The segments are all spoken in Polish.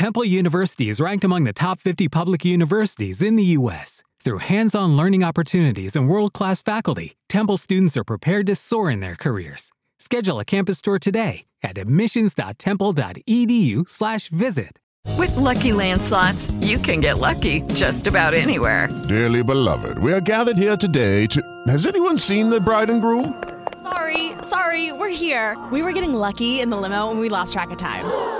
Temple University is ranked among the top 50 public universities in the U.S. Through hands on learning opportunities and world class faculty, Temple students are prepared to soar in their careers. Schedule a campus tour today at admissions.temple.edu/slash visit. With lucky landslots, you can get lucky just about anywhere. Dearly beloved, we are gathered here today to. Has anyone seen the bride and groom? Sorry, sorry, we're here. We were getting lucky in the limo and we lost track of time.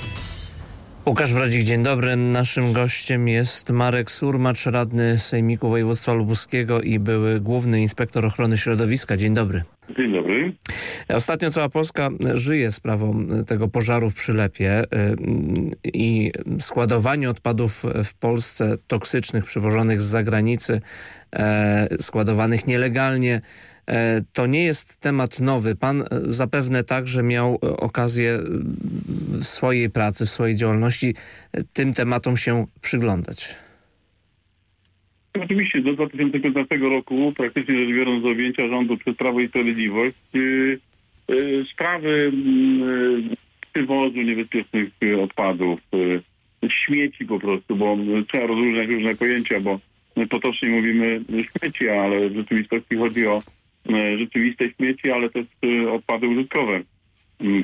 Łukasz Brodzik, dzień dobry. Naszym gościem jest Marek Surmacz, radny Sejmiku Województwa Lubuskiego i były główny inspektor ochrony środowiska. Dzień dobry. Dzień dobry. Ostatnio cała Polska żyje sprawą tego pożaru w Przylepie i składowanie odpadów w Polsce toksycznych przywożonych z zagranicy, składowanych nielegalnie, to nie jest temat nowy. Pan zapewne także miał okazję w swojej pracy, w swojej działalności tym tematom się przyglądać. Oczywiście do 2015 roku, praktycznie rzecz biorąc, do objęcia rządu przez Prawo i Sprawiedliwość, yy, yy, sprawy yy, przywozu niebezpiecznych odpadów, śmieci po prostu, bo trzeba rozróżniać różne pojęcia, bo potocznie mówimy śmieci, ale w rzeczywistości chodzi o rzeczywiste śmieci, ale też odpady użytkowe,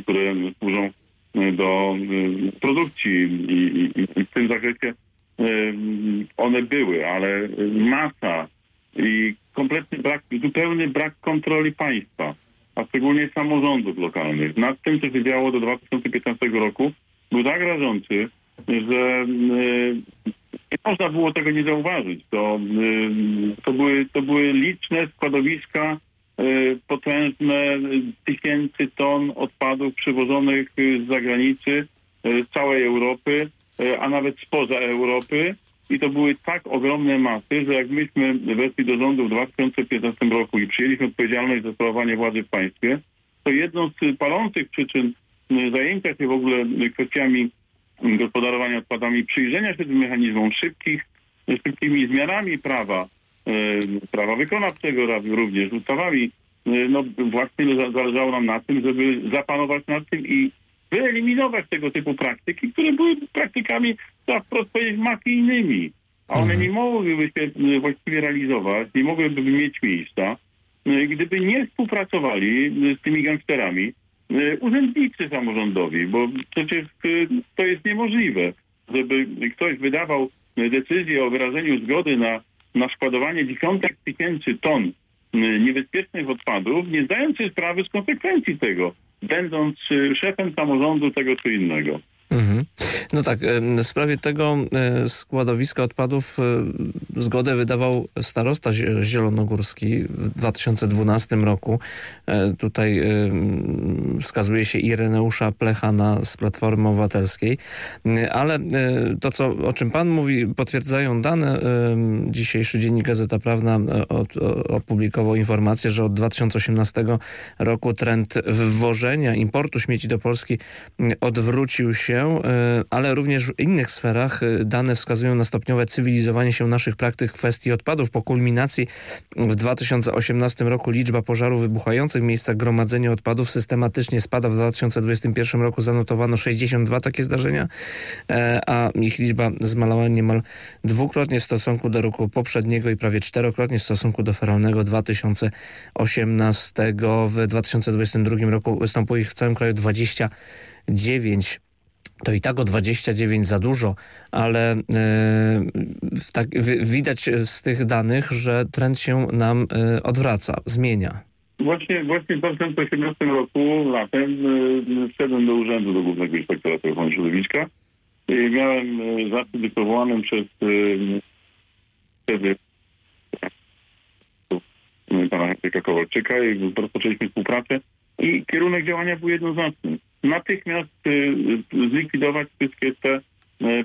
które służą do produkcji i, i, i w tym zakresie one były, ale masa i kompletny brak, zupełny brak kontroli państwa, a szczególnie samorządów lokalnych nad tym, co się działo do 2015 roku, był tak rażący, że nie można było tego nie zauważyć. To, to, były, to były liczne składowiska potężne tysięcy ton odpadów przywożonych z zagranicy, z całej Europy, a nawet spoza Europy. I to były tak ogromne masy, że jak myśmy weszli do rządu w 2015 roku i przyjęliśmy odpowiedzialność za sprawowanie władzy w państwie, to jedną z palących przyczyn zajęcia się w ogóle kwestiami gospodarowania odpadami, przyjrzenia się tym mechanizmom szybkich, szybkimi zmianami prawa, prawa wykonawczego również, ustawami, no właśnie zależało nam na tym, żeby zapanować nad tym i wyeliminować tego typu praktyki, które były praktykami, trzeba wprost powiedzieć, mafijnymi. A one nie mogłyby się właściwie realizować, nie mogłyby mieć miejsca, gdyby nie współpracowali z tymi gangsterami urzędnicy samorządowi, bo przecież to jest niemożliwe, żeby ktoś wydawał decyzję o wyrażeniu zgody na, na składowanie dziesiątek tysięcy ton niebezpiecznych odpadów, nie zdając sobie sprawy z konsekwencji tego będąc szefem samorządu tego czy innego. Mhm. No tak, w sprawie tego składowiska odpadów zgodę wydawał starosta zielonogórski w 2012 roku. Tutaj wskazuje się Ireneusza Plechana z Platformy Obywatelskiej, ale to, co, o czym pan mówi, potwierdzają dane. Dzisiejszy Dziennik Gazeta Prawna opublikował informację, że od 2018 roku trend wwożenia, importu śmieci do Polski odwrócił się ale również w innych sferach dane wskazują na stopniowe cywilizowanie się naszych praktyk w kwestii odpadów. Po kulminacji w 2018 roku liczba pożarów wybuchających w miejscach gromadzenia odpadów systematycznie spada. W 2021 roku zanotowano 62 takie zdarzenia, a ich liczba zmalała niemal dwukrotnie w stosunku do roku poprzedniego i prawie czterokrotnie w stosunku do feralnego 2018. W 2022 roku występuje ich w całym kraju 29 to i tak o 29 za dużo, ale e, tak, widać z tych danych, że trend się nam e, odwraca, zmienia. Właśnie, właśnie w 2018 roku latem e, wszedłem do urzędu do Głównego Inspektora Ochrony Środowiska i miałem zaszczyt być powołanym przez wtedy pana Henryka Kowalczyka i rozpoczęliśmy współpracę i kierunek działania był jednoznaczny natychmiast zlikwidować wszystkie te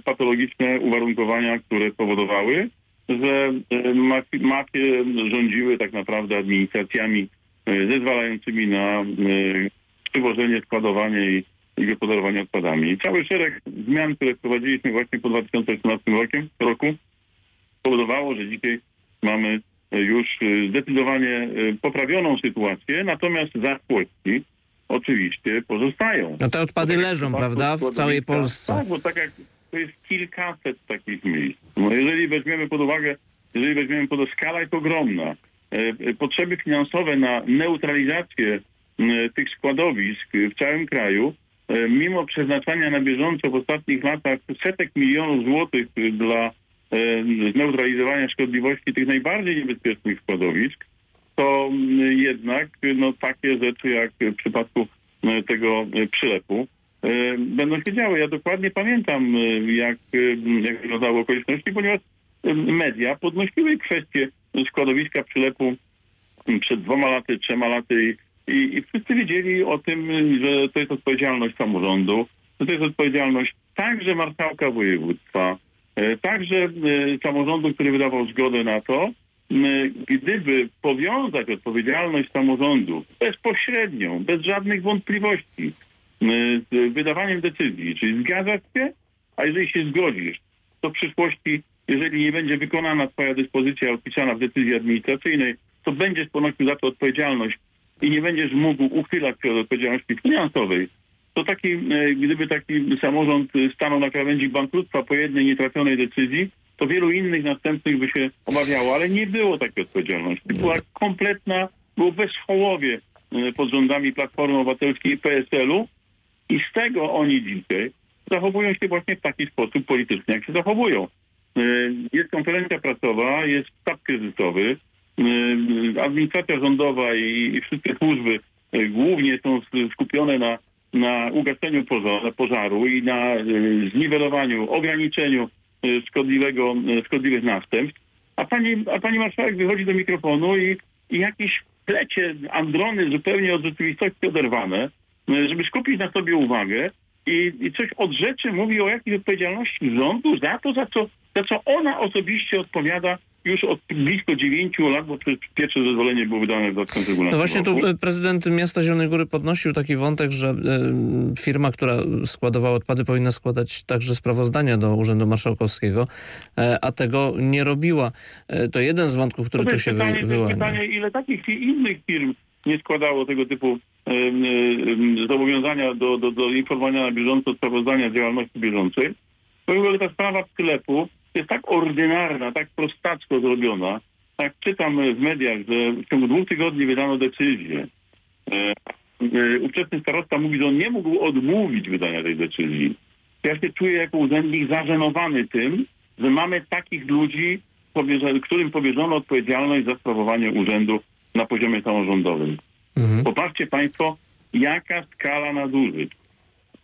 patologiczne uwarunkowania, które powodowały, że mafie rządziły tak naprawdę administracjami zezwalającymi na przywożenie, składowanie i, i gospodarowanie odpadami. Cały szereg zmian, które wprowadziliśmy właśnie po 2018 rokiem, roku spowodowało, że dzisiaj mamy już zdecydowanie poprawioną sytuację, natomiast zaszłości oczywiście pozostają. No te odpady leżą, prawda, w całej Polsce. Tak, bo tak jak to jest kilkaset takich miejsc. No jeżeli weźmiemy pod uwagę, jeżeli weźmiemy pod uwagę, skala jest ogromna. E, e, Potrzeby finansowe na neutralizację m, tych składowisk w całym kraju, e, mimo przeznaczania na bieżąco w ostatnich latach setek milionów złotych dla e, zneutralizowania szkodliwości tych najbardziej niebezpiecznych składowisk, to m, jednak no, takie rzeczy jak w przypadku e, tego e, przylepu e, będą się działy. Ja dokładnie pamiętam, e, jak, jak wyglądały okoliczności, ponieważ media podnosiły kwestię składowiska przylepu m, przed dwoma laty, trzema laty i, i, i wszyscy wiedzieli o tym, że to jest odpowiedzialność samorządu, że to jest odpowiedzialność także marszałka województwa, także samorządu, który wydawał zgodę na to, gdyby powiązać odpowiedzialność samorządu bezpośrednią, bez żadnych wątpliwości m, z wydawaniem decyzji, czyli zgadzasz się, a jeżeli się zgodzisz, to w przyszłości, jeżeli nie będzie wykonana twoja dyspozycja opisana w decyzji administracyjnej, to będziesz ponosił za to odpowiedzialność i nie będziesz mógł uchylać się od odpowiedzialności finansowej, to taki, e, gdyby taki samorząd stanął na krawędzi bankructwa po jednej nietrafionej decyzji, to wielu innych następnych by się obawiało, ale nie było takiej odpowiedzialności. Była kompletna, było bezhołowie e, pod rządami Platformy Obywatelskiej i PSL-u i z tego oni dzisiaj zachowują się właśnie w taki sposób polityczny, jak się zachowują. E, Jest konferencja prasowa, jest sztab kryzysowy, e, administracja rządowa i, wszystkie służby głównie są skupione na, na ugaszeniu poża- pożaru i na zniwelowaniu, ograniczeniu szkodliwego, e, szkodliwych następstw. A pani, a pani marszałek wychodzi do mikrofonu i, i jakieś plecie androny zupełnie od rzeczywistości oderwane, e, żeby skupić na sobie uwagę i, i coś od rzeczy mówi o jakiejś odpowiedzialności rządu za to, za co, za co ona osobiście odpowiada już od blisko 9 lat, bo pierwsze zezwolenie było wydane w 2012 No właśnie tu roku. e, prezydent miasta Zielonej Góry podnosił taki wątek, że e, firma, która składowała odpady powinna składać także sprawozdania do Urzędu Marszałkowskiego, e, a tego nie robiła. To jeden z wątków, który To tu się pytanie, to wyłania. pytanie, ile takich innych firm nie składało tego typu zobowiązania do, do, do informowania na bieżąco sprawozdania z działalności bieżącej. W ogóle ta sprawa sklepu jest tak ordynarna, tak prostacko zrobiona. Tak czytam w mediach, że w ciągu dwóch tygodni wydano decyzję. E, e, ówczesny starosta mówi, że on nie mógł odmówić wydania tej decyzji. Ja się czuję jako urzędnik zażenowany tym, że mamy takich ludzi, którym powierzono odpowiedzialność za sprawowanie urzędu na poziomie samorządowym. Mhm. Popatrzcie Państwo, jaka skala nadużyć.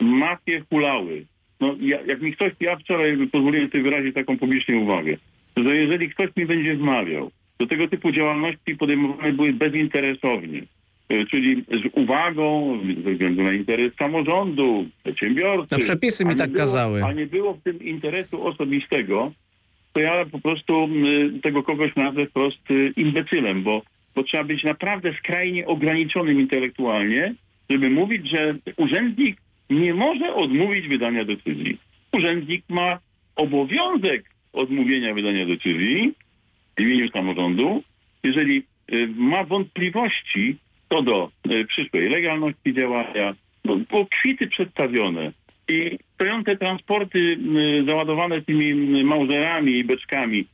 Mafie hulały. No, ja, jak mi ktoś, ja wczoraj pozwoliłem sobie wyrazić taką publiczną uwagę, że jeżeli ktoś mi będzie wmawiał, do tego typu działalności podejmowane były bezinteresownie, e, czyli z uwagą, ze względu na interes samorządu, przedsiębiorcy. No, przepisy mi tak było, kazały. A nie było w tym interesu osobistego, to ja po prostu tego kogoś nazwę wprost y, imbecylem, bo, bo trzeba być naprawdę skrajnie ograniczonym intelektualnie, żeby mówić, że urzędnik nie może odmówić wydania decyzji. Urzędnik ma obowiązek odmówienia wydania decyzji w imieniu samorządu, jeżeli y, ma wątpliwości co do y, przyszłej legalności działania, bo kwity przedstawione i stojące transporty y, załadowane tymi małżerami i beczkami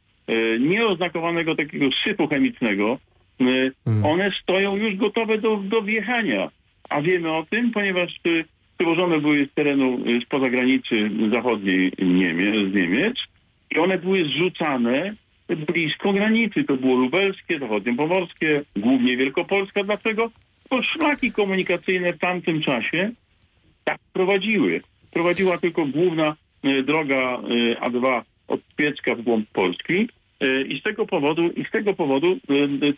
nieoznakowanego takiego syfu chemicznego, y, one stoją już gotowe do, do wjechania. A wiemy o tym, ponieważ przywożone były z terenu, y, spoza granicy zachodniej Niemie, z Niemiec i one były zrzucane blisko granicy. To było lubelskie, zachodniopomorskie, głównie Wielkopolska. Dlaczego? Bo szlaki komunikacyjne w tamtym czasie tak prowadziły. Prowadziła tylko główna e, droga e, A2 od Piecka w głąb Polski i z tego powodu, i z tego powodu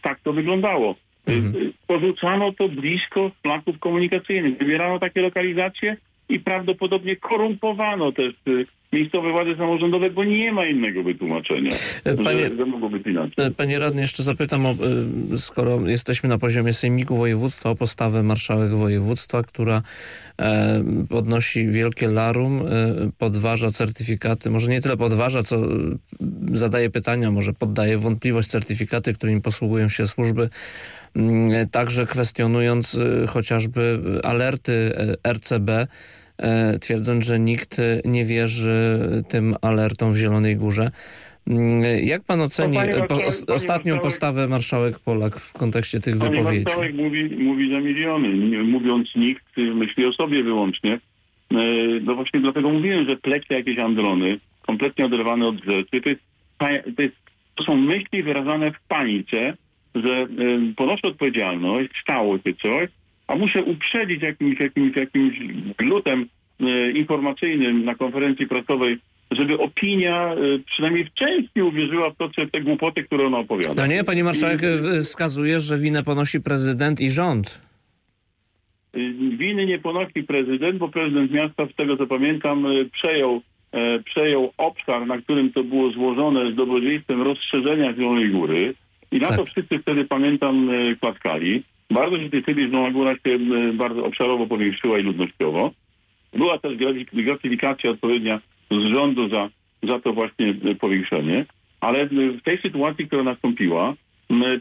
tak to wyglądało. E, e, Porzucano to blisko szlaków komunikacyjnych. Wybierano takie lokalizacje i prawdopodobnie korumpowano też e, miejscowe władze samorządowe, bo nie ma innego wytłumaczenia, Panie- że, że mogło być inaczej. E, Panie radny, jeszcze zapytam, o, e, skoro jesteśmy na poziomie sejmiku województwa, o postawę marszałek województwa, która e, podnosi wielkie larum, e, podważa certyfikaty, może nie tyle podważa, co e, zadaje pytania, może poddaje wątpliwość certyfikaty, którymi posługują się służby, także kwestionując e, chociażby alerty e, RCB, e, twierdząc, że nikt nie wierzy tym alertom w Zielonej Górze. Mm, Jak pan oceni No, po, ostatnią postawę marszałek Polak w kontekście tych wypowiedzi? marszałek mówi, mówi za miliony. Mówiąc nikt, y, myśli o sobie wyłącznie. No właśnie dlatego mówiłem, że plecie jakieś androny, kompletnie oderwane od rzeczy, to, jest, to, jest, to są myśli wyrażane w panice, że e, ponoszę odpowiedzialność, stało się coś, a muszę uprzedzić jakimś, jakimś, jakimś glutem e, informacyjnym na konferencji prasowej, żeby opinia e, przynajmniej w części uwierzyła w to, czy te głupoty, które ona opowiada. No nie, pani marszałek wskazuje, że winę ponosi prezydent i rząd. Y, Winy nie ponosi prezydent, bo prezydent miasta, z tego co pamiętam, y, przejął, przejął obszar, na którym to było złożone z dobrodziejstwem rozszerzenia Zielonej Góry. I na Tak. to wszyscy wtedy, pamiętam, e, klaskali. Bardzo się że Zielona Góra się e, bardzo obszarowo powiększyła i ludnościowo. Była też gratyfik- gratyfikacja odpowiednia z rządu za, za to właśnie e, powiększenie. Ale w tej sytuacji, która nastąpiła,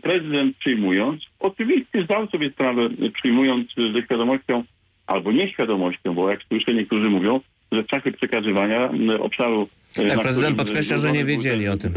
prezydent przyjmując, oczywiście zdał sobie sprawę, przyjmując ze świadomością albo nieświadomością, bo jak słyszę, niektórzy mówią, że w czasie przekazywania obszaru... e, Tak, prezydent podkreśla, że nie wiedzieli o tym.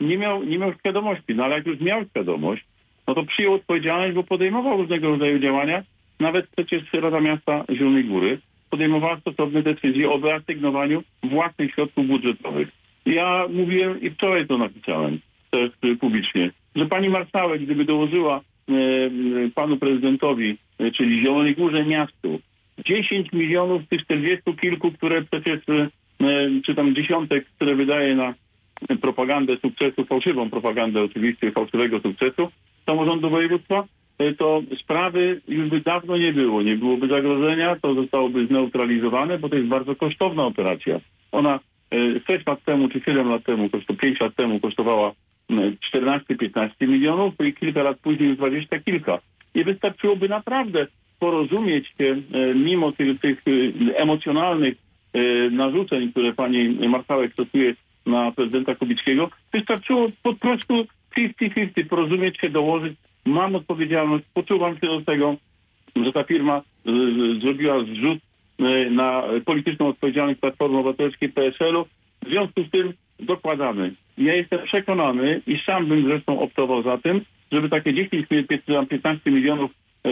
Nie miał, nie miał świadomości, no ale jak już miał świadomość, no to przyjął odpowiedzialność, bo podejmował różnego rodzaju działania. Nawet przecież Rada Miasta Zielonej Góry podejmowała stosowne decyzje o wyasygnowaniu własnych środków budżetowych. Ja mówiłem i wczoraj to napisałem też publicznie, że pani marszałek, gdyby dołożyła e, m, panu prezydentowi, e, czyli Zielonej Górze miastu, 10 milionów z tych 40 kilku, które przecież, e, czy tam dziesiątek, które wydaje na propagandę sukcesu, fałszywą propagandę oczywiście fałszywego sukcesu samorządu województwa, e, to sprawy już by dawno nie było. Nie byłoby zagrożenia, to zostałoby zneutralizowane, bo to jest bardzo kosztowna operacja. Ona e, 6 lat temu czy 7 lat temu, koszto 5 lat temu kosztowała m, 14-15 milionów i kilka lat później już 20 kilka. I wystarczyłoby naprawdę porozumieć się e, mimo tych, tych e, emocjonalnych e, narzuceń, które pani marszałek stosuje na prezydenta Kubickiego, wystarczyło po prostu 50-50 porozumieć się, dołożyć. Mam odpowiedzialność, poczuwam się do tego, że ta firma zrobiła zrzut e, na polityczną odpowiedzialność Platformy Obywatelskiej PSL-u. W związku z tym dokładamy. Ja jestem przekonany i sam bym zresztą optował za tym, żeby takie 10, 15 milionów e,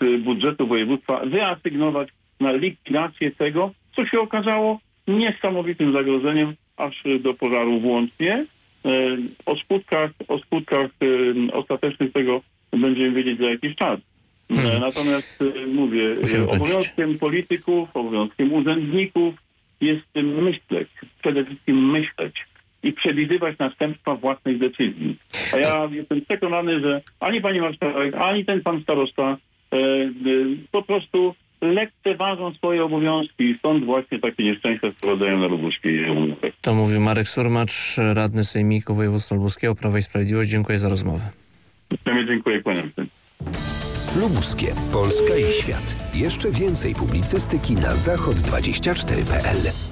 z budżetu województwa wyasygnować na likwidację tego, co się okazało niesamowitym zagrożeniem aż do pożaru włącznie. E, O skutkach, o skutkach e, ostatecznych tego będziemy wiedzieć za jakiś czas. E, Hmm. Natomiast mówię, Musimy obowiązkiem polityków, obowiązkiem urzędników jest myśleć, przede wszystkim myśleć i przewidywać następstwa własnych decyzji. A ja jestem przekonany, że ani pani marszałek, ani ten pan starosta e, e, po prostu lekceważą swoje obowiązki i stąd właśnie takie nieszczęścia sprowadzają na Lubuskiej. To mówił Marek Surmacz, radny Sejmiku Województwa Lubuskiego, Prawa i Sprawiedliwość. Dziękuję za rozmowę. Uprzejmie dziękuję, kłaniam się. Lubuskie, Polska i świat. Jeszcze więcej publicystyki na zachod24.pl.